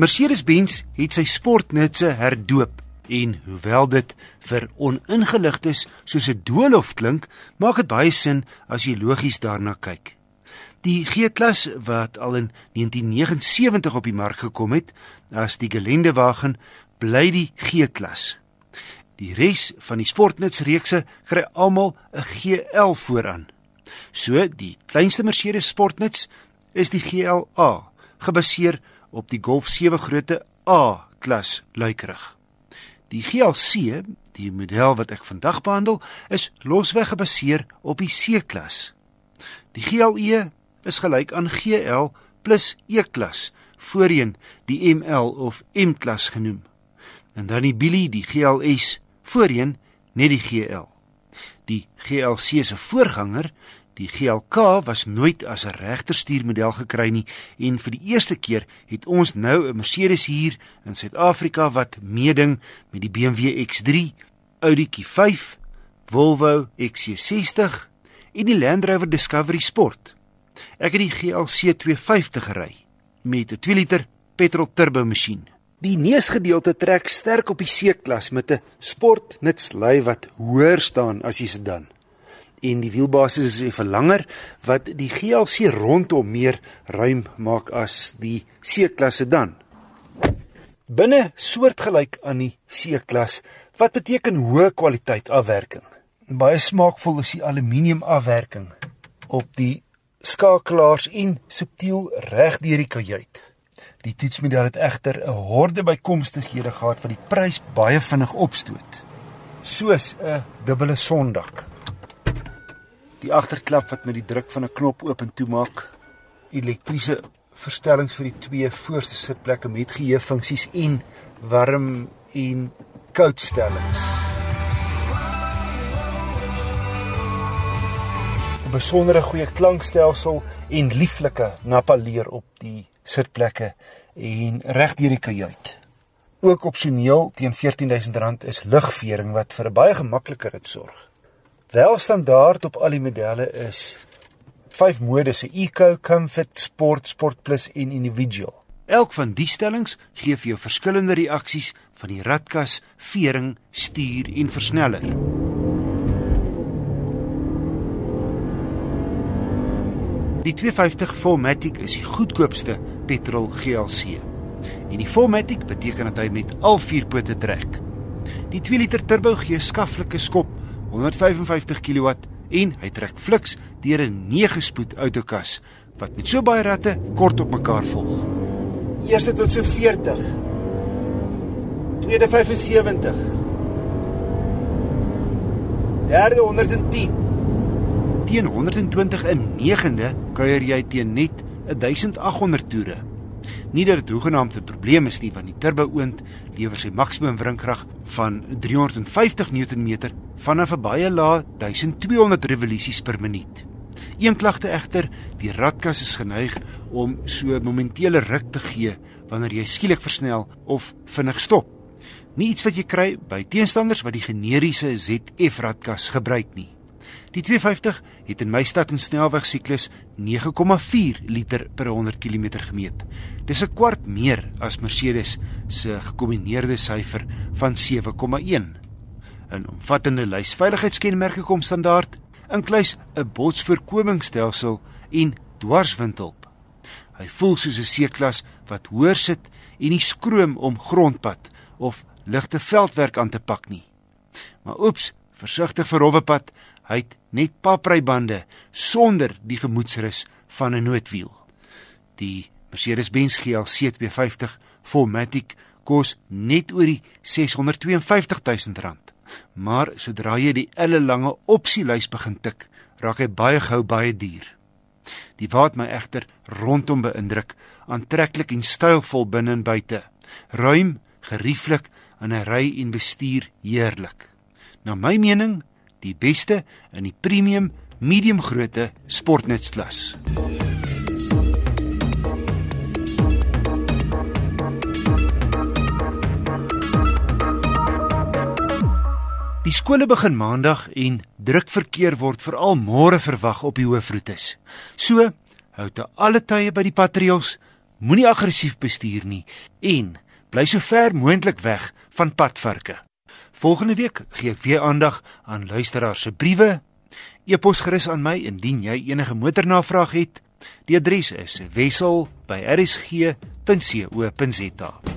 Mercedes-Benz het sy sportnutse herdoop en hoewel dit vir oningeligtes soos 'n doolhof klink, maak dit baie sin as jy logies daarna kyk. Die G-klas wat al in 1979 op die mark gekom het as die gelendewagen, bly die G-klas. Die res van die sportnutsreekse kry almal 'n GL vooraan. So die kleinste Mercedes sportnuts is die GLA, gebaseer op die Golf 7 grootte A klas luikerig. Die GLC, die model wat ek vandag behandel, is losweg gebaseer op die C-klas. Die GLE is gelyk aan GL plus E-klas, voorheen die ML of M-klas genoem. En dan die Billy, die GLS, voorheen net die GL. Die GLC se voorganger, die GLK, was nooit as 'n regterstuurmodel gekry nie en vir die eerste keer het ons nou 'n Mercedes hier in Suid-Afrika wat meeding met die BMW X3, Audi Q5, Volvo XC60 en die Land Rover Discovery Sport. Ek het die GLC 250 gery met 'n 2 liter petrol turbo masjien. Die neusgedeelte trek sterk op die C-klas met 'n sportnutslui wat hoër staan as die sedan. En die wielbasis is effe langer wat die GLC rondom meer ruim maak as die C-klas sedan. Binne soortgelyk aan die C-klas wat beteken hoë kwaliteit afwerking. Baie smaakvol is die aluminium afwerking op die skakelaars en subtiel reg deur die kajuit. Die toetsmodel het egter 'n horde bykomstighede gehad wat die prys baie vinnig opstoot. Soos 'n dubbele sondak. Die agterklap wat met die druk van 'n knop oop en toe maak. Elektriese verstellings vir die twee voorste sitplekke met geheue funksies en warm en koud stellings. 'n besondere goeie klankstelsel en lieflike napaleer op die sitplekke en reg deur die kajuit. Ook opsioneel teen R14000 is ligvering wat vir 'n baie gemakliker rit sorg. Wel standaard op al die modelle is vyf modusse: Eco, Comfort, Sport, Sport Plus en Individual. Elk van die stellings gee vir jou verskillende reaksies van die ratkas, vering, stuur en versneller. Die 250 4Matic is die goedkoopste petrol GLC. En die 4Matic beteken dat hy met al vier pote trek. Die 2 liter turbo gee skaflike skop, 155 kW en hy trek fliks deur 'n 9-spoed outokas wat met so baie ratte kort op mekaar volg. Eerste tot so 40. Tweede 75. Derde 110 teen 120 in 9de kuier jy teen net 1800 toere. Nie dat dit hoegenaamd 'n probleem is nie want die turbo oond lewer sy maksimum wringkrag van 350 Nm vanaf 'n baie lae 1200 revolusies per minuut. Een klagte egter, die ratkas is geneig om so momentele ruk te gee wanneer jy skielik versnel of vinnig stop. Nie iets wat jy kry by teenstanders wat die generiese ZF ratkas gebruik nie. Die 250 het in my stad en snelweg siklus 9,4 liter per 100 km gemeet. Dis 'n kwart meer as Mercedes se gekombineerde syfer van 7,1. 'n Omvattende lys veiligheidskenmerke kom standaard, inkluis 'n botsvoorkomingsstelsel en dwarswindhulp. Hy voel soos 'n C-klas wat hoër sit en nie skroom om grondpad of ligte veldwerk aan te pak nie. Maar oeps, versigtig vir rowwepad, Hy het net paprybande sonder die gemoedsrus van 'n noodwiel. Die Mercedes-Benz GLC 250 4Matic kos net oor die 652 000 rand. Maar sodra jy die ellelange opsielys begin tik, raak hy baie gou baie duur. Die wat my egter rondom beïndruk, aantreklik en stylvol binne en buite. Ruim, gerieflik en 'n ry en bestuur heerlik. Na my mening die beste in die premium medium grootte sportnutsklas. Die skole begin maandag en drukverkeer word veral môre verwag op die hoofroetes. So hou te alle tye by die patriols moenie aggressief bestuur nie en bly so ver moontlik weg van padvarke. Volgende week gee ek weer aandag aan luisteraars se briewe. E-pos gerus aan my indien jy enige motornavraag het. Die adres is wissel@rsg.co.za.